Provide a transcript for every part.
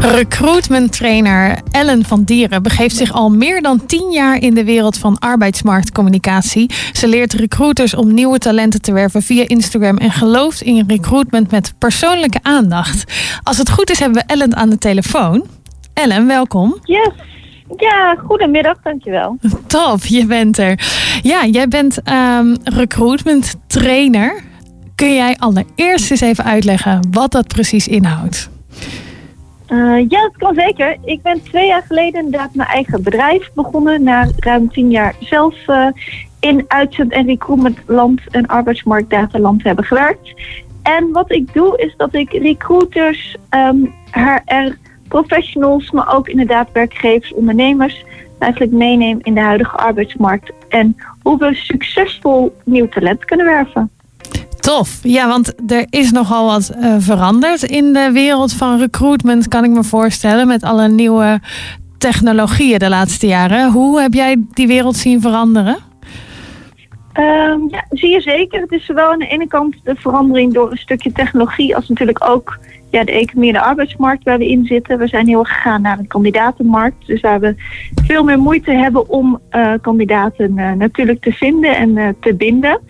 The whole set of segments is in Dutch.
Recruitment trainer Ellen van Dieren begeeft zich al meer dan tien jaar in de wereld van arbeidsmarktcommunicatie. Ze leert recruiters om nieuwe talenten te werven via Instagram en gelooft in recruitment met persoonlijke aandacht. Als het goed is, hebben we Ellen aan de telefoon. Ellen, welkom. Yes. Ja, goedemiddag, dankjewel. Top, je bent er. Ja, jij bent um, recruitment trainer. Kun jij allereerst eens even uitleggen wat dat precies inhoudt? Uh, ja, dat kan zeker. Ik ben twee jaar geleden inderdaad mijn eigen bedrijf begonnen. Na ruim tien jaar zelf uh, in uitzend- en recruitmentland en arbeidsmarktdataland hebben gewerkt. En wat ik doe is dat ik recruiters, um, HR professionals, maar ook inderdaad werkgevers, ondernemers eigenlijk meeneem in de huidige arbeidsmarkt. En hoe we succesvol nieuw talent kunnen werven. Tof. Ja, want er is nogal wat uh, veranderd in de wereld van recruitment, kan ik me voorstellen, met alle nieuwe technologieën de laatste jaren. Hoe heb jij die wereld zien veranderen? Um, ja, zie je zeker. Het is zowel aan de ene kant de verandering door een stukje technologie, als natuurlijk ook ja, de economie en de arbeidsmarkt waar we in zitten. We zijn heel erg gegaan naar een kandidatenmarkt. Dus waar we veel meer moeite hebben om uh, kandidaten uh, natuurlijk te vinden en uh, te binden.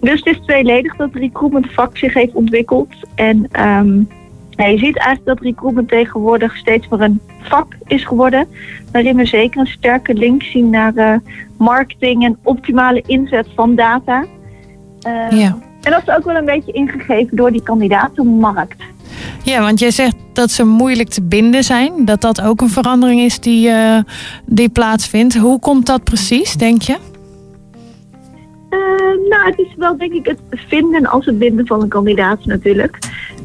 Dus het is tweeledig dat het recruitment vak zich heeft ontwikkeld. En um, ja, je ziet eigenlijk dat recruitment tegenwoordig steeds meer een vak is geworden. Waarin we zeker een sterke link zien naar uh, marketing en optimale inzet van data. Uh, ja. En dat is ook wel een beetje ingegeven door die kandidatenmarkt. Ja, want jij zegt dat ze moeilijk te binden zijn. Dat dat ook een verandering is die, uh, die plaatsvindt. Hoe komt dat precies, denk je? Uh, nou, het is wel denk ik het vinden als het binden van een kandidaat natuurlijk.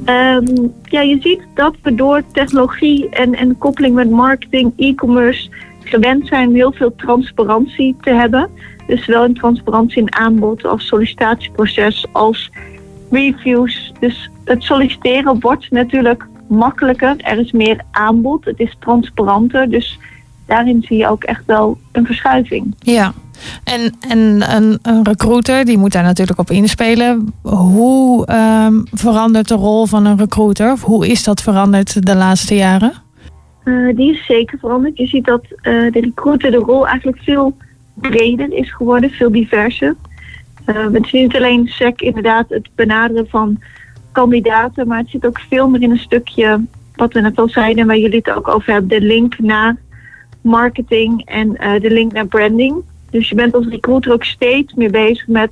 Um, ja, je ziet dat we door technologie en, en koppeling met marketing, e-commerce gewend zijn heel veel transparantie te hebben. Dus zowel in transparantie in aanbod als sollicitatieproces als reviews. Dus het solliciteren wordt natuurlijk makkelijker. Er is meer aanbod, het is transparanter. Dus daarin zie je ook echt wel een verschuiving. Ja, en, en een, een recruiter die moet daar natuurlijk op inspelen. Hoe um, verandert de rol van een recruiter? Of hoe is dat veranderd de laatste jaren? Uh, die is zeker veranderd. Je ziet dat uh, de recruiter de rol eigenlijk veel breder is geworden, veel diverser. Uh, het is niet alleen SEC inderdaad het benaderen van kandidaten, maar het zit ook veel meer in een stukje, wat we net al zeiden, waar jullie het ook over hebben, de link naar marketing en de link naar branding. Dus je bent als recruiter ook steeds meer bezig met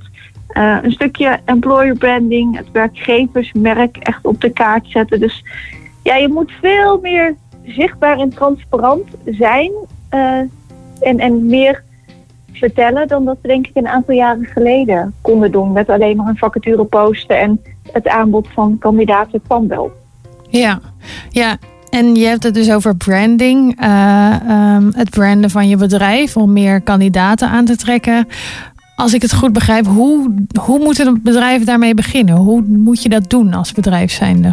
uh, een stukje employer branding, het werkgeversmerk echt op de kaart zetten. Dus ja, je moet veel meer zichtbaar en transparant zijn uh, en, en meer vertellen dan dat we denk ik een aantal jaren geleden konden doen. Met alleen maar een vacature posten en het aanbod van kandidaten kwam wel. Ja, ja. En je hebt het dus over branding, uh, um, het branden van je bedrijf om meer kandidaten aan te trekken. Als ik het goed begrijp, hoe, hoe moeten een daarmee beginnen? Hoe moet je dat doen als bedrijf zijnde?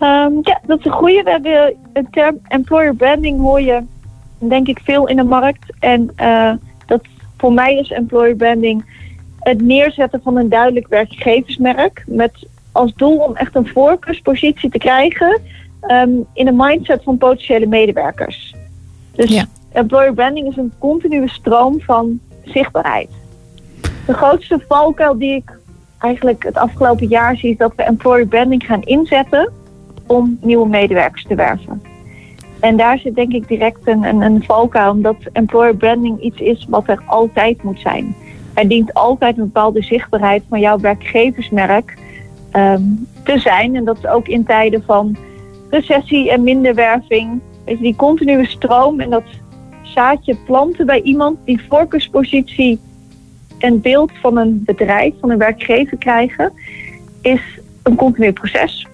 Um, ja, dat is een goede. We hebben term employer branding hoor je denk ik veel in de markt. En uh, dat voor mij is employer branding het neerzetten van een duidelijk werkgeversmerk. Met als doel om echt een voorkeurspositie te krijgen um, in de mindset van potentiële medewerkers. Dus ja. employer branding is een continue stroom van zichtbaarheid. De grootste valkuil die ik eigenlijk het afgelopen jaar zie, is dat we employer branding gaan inzetten om nieuwe medewerkers te werven. En daar zit denk ik direct een, een, een valkuil, omdat employer branding iets is wat er altijd moet zijn. Er dient altijd een bepaalde zichtbaarheid van jouw werkgeversmerk um, te zijn. En dat is ook in tijden van recessie en minderwerving. Weet je, die continue stroom en dat zaadje planten bij iemand, die voorkeurspositie en beeld van een bedrijf, van een werkgever krijgen, is een continu proces.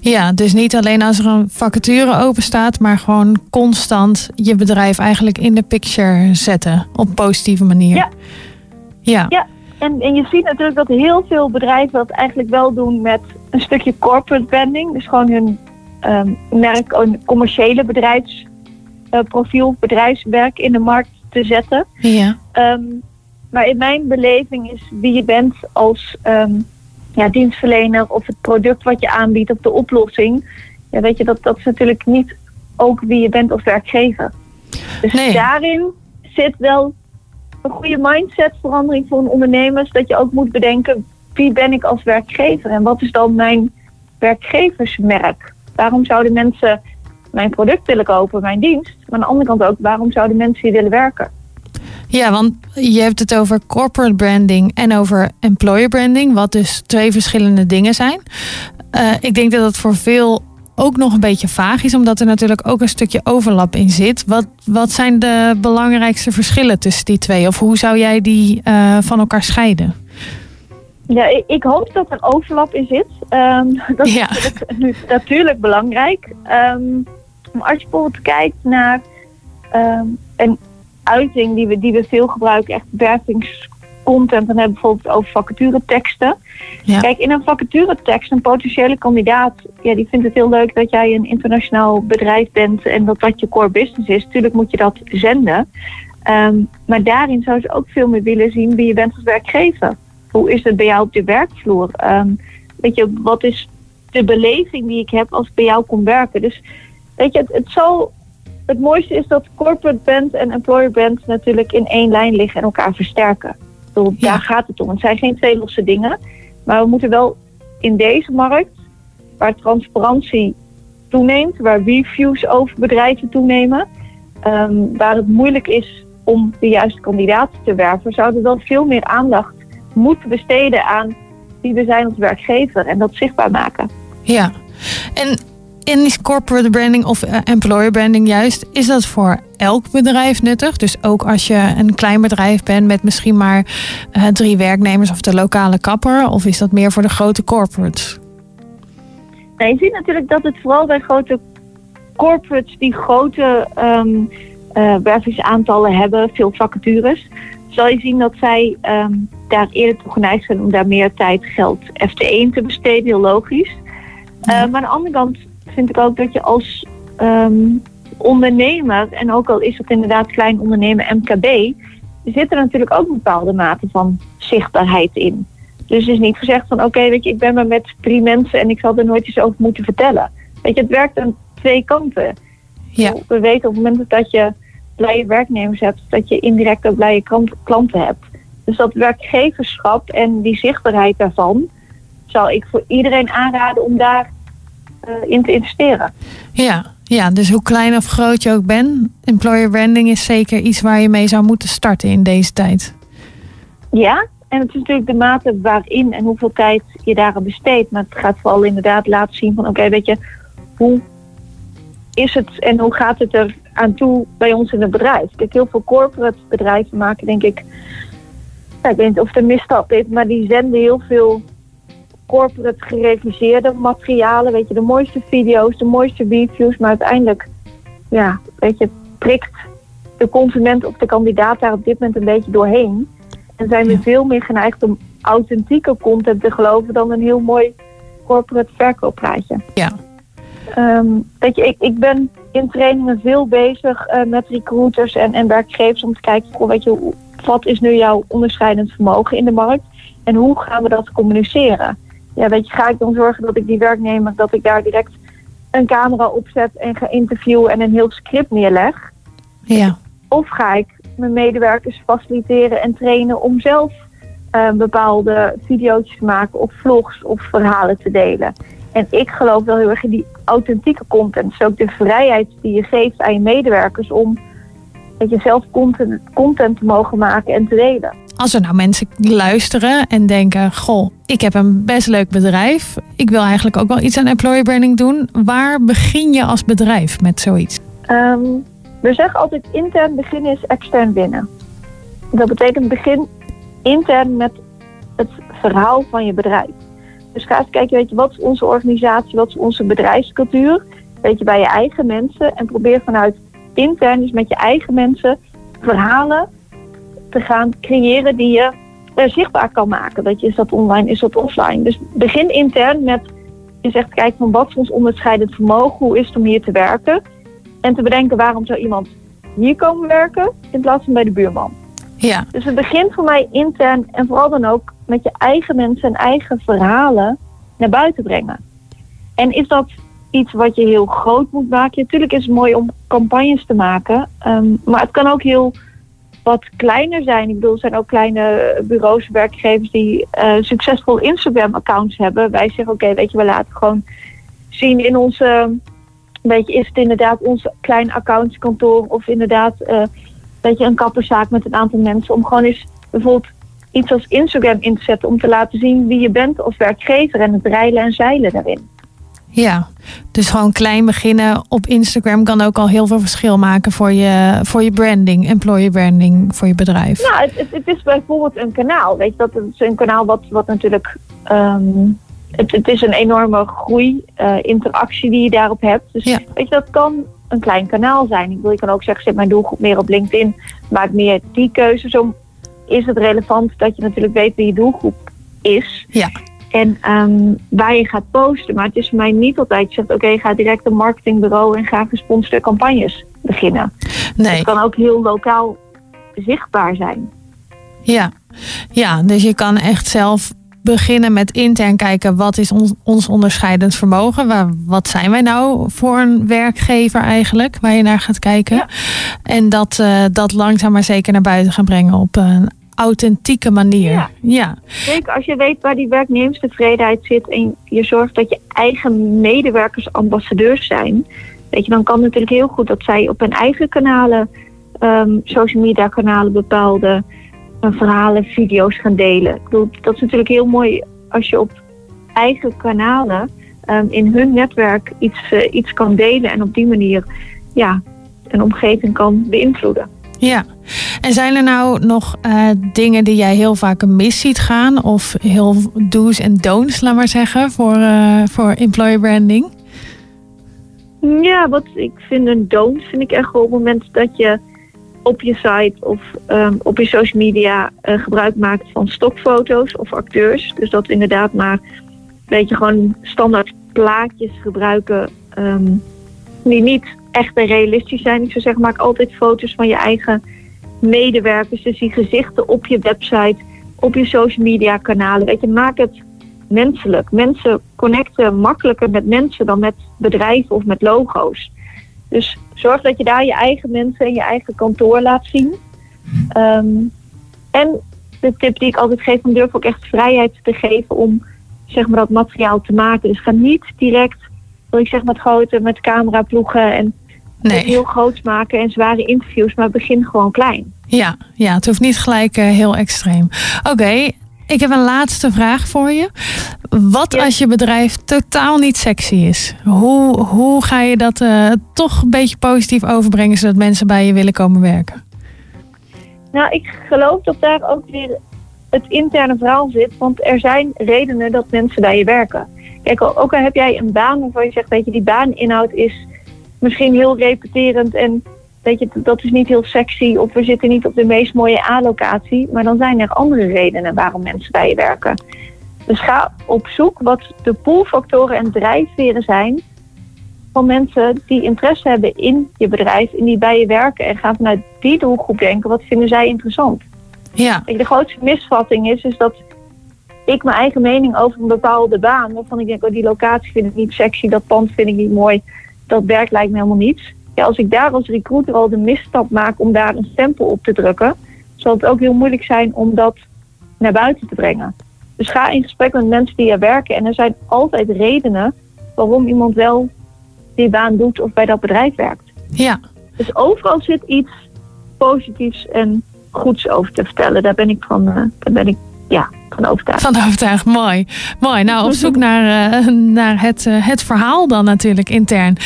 Ja, dus niet alleen als er een vacature open staat, maar gewoon constant je bedrijf eigenlijk in de picture zetten op positieve manier. Ja. Ja. ja. En, en je ziet natuurlijk dat heel veel bedrijven dat eigenlijk wel doen met een stukje corporate branding. Dus gewoon hun um, merk, een commerciële bedrijfsprofiel, uh, bedrijfswerk in de markt te zetten. Ja. Um, maar in mijn beleving is wie je bent als um, ja, dienstverlener of het product wat je aanbiedt of de oplossing. Ja, weet je, dat, dat is natuurlijk niet ook wie je bent als werkgever. Dus Nee. daarin zit wel een goede mindsetverandering voor een ondernemer. Dat je ook moet bedenken, wie ben ik als werkgever? En wat is dan mijn werkgeversmerk? Waarom zouden mensen mijn product willen kopen, mijn dienst? Maar aan de andere kant ook, waarom zouden mensen hier willen werken? Ja, want je hebt het over corporate branding en over employer branding, wat dus twee verschillende dingen zijn. Eh, ik denk dat dat voor veel ook nog een beetje vaag is, omdat er natuurlijk ook een stukje overlap in zit. Wat, wat zijn de belangrijkste verschillen tussen die twee? Of hoe zou jij die eh, van elkaar scheiden? Ja, ik, ik hoop dat er overlap in zit. Ehm, dat is Ja. natuurlijk, nu natuurlijk belangrijk. Ehm, maar als je bijvoorbeeld kijkt naar ehm, een uiting die we, die we veel gebruiken, echt wervingscontent, dan hebben we bijvoorbeeld over vacatureteksten. Ja. Kijk, in een vacaturetekst, een potentiële kandidaat, ja, die vindt het heel leuk dat jij een internationaal bedrijf bent en dat dat je core business is. Tuurlijk moet je dat zenden. Ehm, maar daarin zou ze ook veel meer willen zien wie je bent als werkgever. Hoe is het bij jou op de werkvloer? Ehm, weet je, wat is de beleving die ik heb als ik bij jou kom werken? Dus weet je, het, het, zal, het mooiste is dat corporate band en employer band natuurlijk in één lijn liggen en elkaar versterken. Ja. Daar gaat het om. Het zijn geen twee losse dingen. Maar we moeten wel in deze markt, waar transparantie toeneemt, waar reviews over bedrijven toenemen, ehm, waar het moeilijk is om de juiste kandidaten te werven, zouden we wel veel meer aandacht moeten besteden aan wie we zijn als werkgever en dat zichtbaar maken. Ja, en in corporate branding of eh, employer branding juist, is dat voor elk bedrijf nuttig? Dus ook als je een klein bedrijf bent met misschien maar eh, drie werknemers of de lokale kapper, of is dat meer voor de grote corporates? Nou, je ziet natuurlijk dat het vooral bij grote corporates die grote eh, wervingsaantallen hebben, veel vacatures, zal je zien dat zij ehm, daar eerder toe geneigd zijn om daar meer tijd, geld, FT1 te besteden, heel logisch. Eh, maar aan de andere kant vind ik ook dat je als ehm, ondernemer, en ook al is het inderdaad klein ondernemen MKB, zit er natuurlijk ook een bepaalde mate van zichtbaarheid in. Dus het is niet gezegd van oké, weet je, ik ben maar met drie mensen en ik zal er nooit iets over moeten vertellen. Weet je, het werkt aan twee kanten. Ja, We weten op het moment dat je blije werknemers hebt, dat je indirect ook blije klant- klanten hebt. Dus dat werkgeverschap en die zichtbaarheid daarvan zou ik voor iedereen aanraden om daar eh, in te investeren. ja, ja, dus hoe klein of groot je ook bent, employer branding is zeker iets waar je mee zou moeten starten in deze tijd. Ja, en het is natuurlijk de mate waarin en hoeveel tijd je daaraan besteedt. Maar het gaat vooral inderdaad laten zien van oké, weet je, hoe is het en hoe gaat het er aan toe bij ons in het bedrijf? Kijk, heel veel corporate bedrijven maken denk ik, ja, ik weet niet of het een misstap is, maar die zenden heel veel corporate gereviseerde materialen. Weet je, de mooiste video's, de mooiste reviews, maar uiteindelijk, ja, weet je, prikt de consument of de kandidaat daar op dit moment een beetje doorheen. En zijn we Ja. veel meer geneigd om authentieke content te geloven dan een heel mooi corporate verkooppraatje. Ja. Ehm, weet je, ik, ik ben in trainingen veel bezig eh, met recruiters en, en werkgevers om te kijken, goh, weet je, wat is nu jouw onderscheidend vermogen in de markt en hoe gaan we dat communiceren? Ja, weet je, ga ik dan zorgen dat ik die werknemer, dat ik daar direct een camera opzet en ga interviewen en een heel script neerleg? Ja, Of ga ik mijn medewerkers faciliteren en trainen om zelf eh, bepaalde video's te maken of vlogs of verhalen te delen. En ik geloof wel heel erg in die authentieke content. Dus ook de vrijheid die je geeft aan je medewerkers om dat je zelf content, content te mogen maken en te delen. als er nou mensen luisteren en denken: Goh, ik heb een best leuk bedrijf. Ik wil eigenlijk ook wel iets aan employer branding doen. Waar begin je als bedrijf met zoiets? Ehm, we zeggen altijd intern beginnen is extern winnen. Dat betekent begin intern met het verhaal van je bedrijf. Dus ga eens kijken, weet je, wat is onze organisatie, wat is onze bedrijfscultuur? Weet je, bij je eigen mensen en probeer vanuit intern, dus met je eigen mensen, verhalen te gaan creëren die je eh, zichtbaar kan maken. Dat je, is dat online, is dat offline? Dus begin intern met, je zegt, kijk van wat is ons onderscheidend vermogen, hoe is het om hier te werken? En te bedenken waarom zou iemand hier komen werken in plaats van bij de buurman. Ja, Dus het begint voor mij intern en vooral dan ook met je eigen mensen en eigen verhalen naar buiten brengen. En is dat iets wat je heel groot moet maken. Natuurlijk is het mooi om campagnes te maken. ehm, maar het kan ook heel wat kleiner zijn. Ik bedoel, er zijn ook kleine bureaus, werkgevers die eh, succesvol Instagram-accounts hebben. Wij zeggen, oké, weet je, we laten gewoon zien in onze... Weet je, is het inderdaad ons klein accountskantoor of inderdaad eh weet je, een kapperszaak met een aantal mensen. Om gewoon eens bijvoorbeeld iets als Instagram in te zetten om te laten zien wie je bent als werkgever en het rijlen en zeilen daarin. Ja, dus gewoon klein beginnen op Instagram kan ook al heel veel verschil maken voor je, voor je branding, employer branding voor je bedrijf. Nou, het, het, het is bijvoorbeeld een kanaal. Weet je, dat is een kanaal wat, wat natuurlijk. ehm, het, het is een enorme groei, eh, interactie die je daarop hebt. Dus Ja. weet je, dat kan een klein kanaal zijn. Ik wil, je kan ook zeggen, zet mijn doelgroep meer op LinkedIn. Maak meer die keuze. Zo is het relevant dat je natuurlijk weet wie je doelgroep is. Ja. En ehm, waar je gaat posten. Maar het is voor mij niet altijd, je zegt, oké, ga direct een marketingbureau en ga gesponsorde campagnes beginnen. Nee, Het kan ook heel lokaal zichtbaar zijn. ja. ja, dus je kan echt zelf beginnen met intern kijken wat is ons, ons onderscheidend vermogen. Waar, wat zijn wij nou voor een werkgever eigenlijk, waar je naar gaat kijken. Ja. En dat, eh, dat langzaam maar zeker naar buiten gaan brengen op een authentieke manier. Ja. ja. Zeker als je weet waar die werknemerstevredenheid zit en je zorgt dat je eigen medewerkers ambassadeurs zijn, weet je, dan kan het natuurlijk heel goed dat zij op hun eigen kanalen, ehm, social media kanalen bepaalde verhalen, video's gaan delen. Ik bedoel, dat is natuurlijk heel mooi als je op eigen kanalen ehm, in hun netwerk iets, eh, iets kan delen en op die manier ja, een omgeving kan beïnvloeden. Ja, en zijn er nou nog eh, dingen die jij heel vaak mis ziet gaan? Of heel do's en don'ts, laat maar zeggen, voor, eh, voor employer branding? Ja, wat ik vind een don't vind ik echt wel op het moment dat je op je site of ehm, op je social media eh, gebruik maakt van stokfoto's of acteurs. Dus dat inderdaad maar weet je gewoon standaard plaatjes gebruiken ehm, die niet echt realistisch zijn. Ik zou zeggen, maak altijd foto's van je eigen medewerkers. Dus die gezichten op je website, op je social media kanalen. Weet je, maak het menselijk. Mensen connecten makkelijker met mensen dan met bedrijven of met logo's. Dus zorg dat je daar je eigen mensen en je eigen kantoor laat zien. Ehm, en de tip die ik altijd geef, om durf ook echt vrijheid te geven om zeg maar, dat materiaal te maken. Dus ga niet direct, wil ik zeg met grote, met cameraploegen en het Nee, heel groot maken en zware interviews, maar begin gewoon klein. ja, ja het hoeft niet gelijk eh, heel extreem. Oké, ik heb een laatste vraag voor je. Wat Ja. als je bedrijf totaal niet sexy is? Hoe, hoe ga je dat eh, toch een beetje positief overbrengen zodat mensen bij je willen komen werken? Nou, ik geloof dat daar ook weer het interne verhaal zit. Want er zijn redenen dat mensen bij je werken. Kijk, ook ook al heb jij een baan waarvan je zegt, weet je, die baaninhoud is misschien heel repeterend en weet je, dat is niet heel sexy of we zitten niet op de meest mooie A-locatie. Maar dan zijn er andere redenen waarom mensen bij je werken. Dus ga op zoek wat de poolfactoren en drijfveren zijn van mensen die interesse hebben in je bedrijf en die bij je werken. En ga vanuit die doelgroep denken, wat vinden zij interessant? Ja, de grootste misvatting is, is dat ik mijn eigen mening over een bepaalde baan, waarvan ik denk, oh, die locatie vind ik niet sexy, dat pand vind ik niet mooi, dat werk lijkt me helemaal niets. Ja, als ik daar als recruiter al de misstap maak om daar een stempel op te drukken, zal het ook heel moeilijk zijn om dat naar buiten te brengen. Dus ga in gesprek met mensen die er werken. En er zijn altijd redenen waarom iemand wel die baan doet of bij dat bedrijf werkt. ja. Dus overal zit iets positiefs en goeds over te vertellen. Daar ben ik van, eh, daar ben ik, ja, van overtuigd. Van overtuigd, mooi. Mooi. Nou, op zoek naar, eh, naar het, eh, het verhaal dan natuurlijk intern.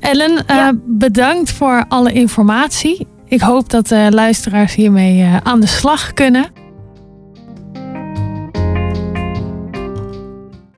Ellen, eh, Ja. bedankt voor alle informatie. Ik hoop dat de luisteraars hiermee aan de slag kunnen.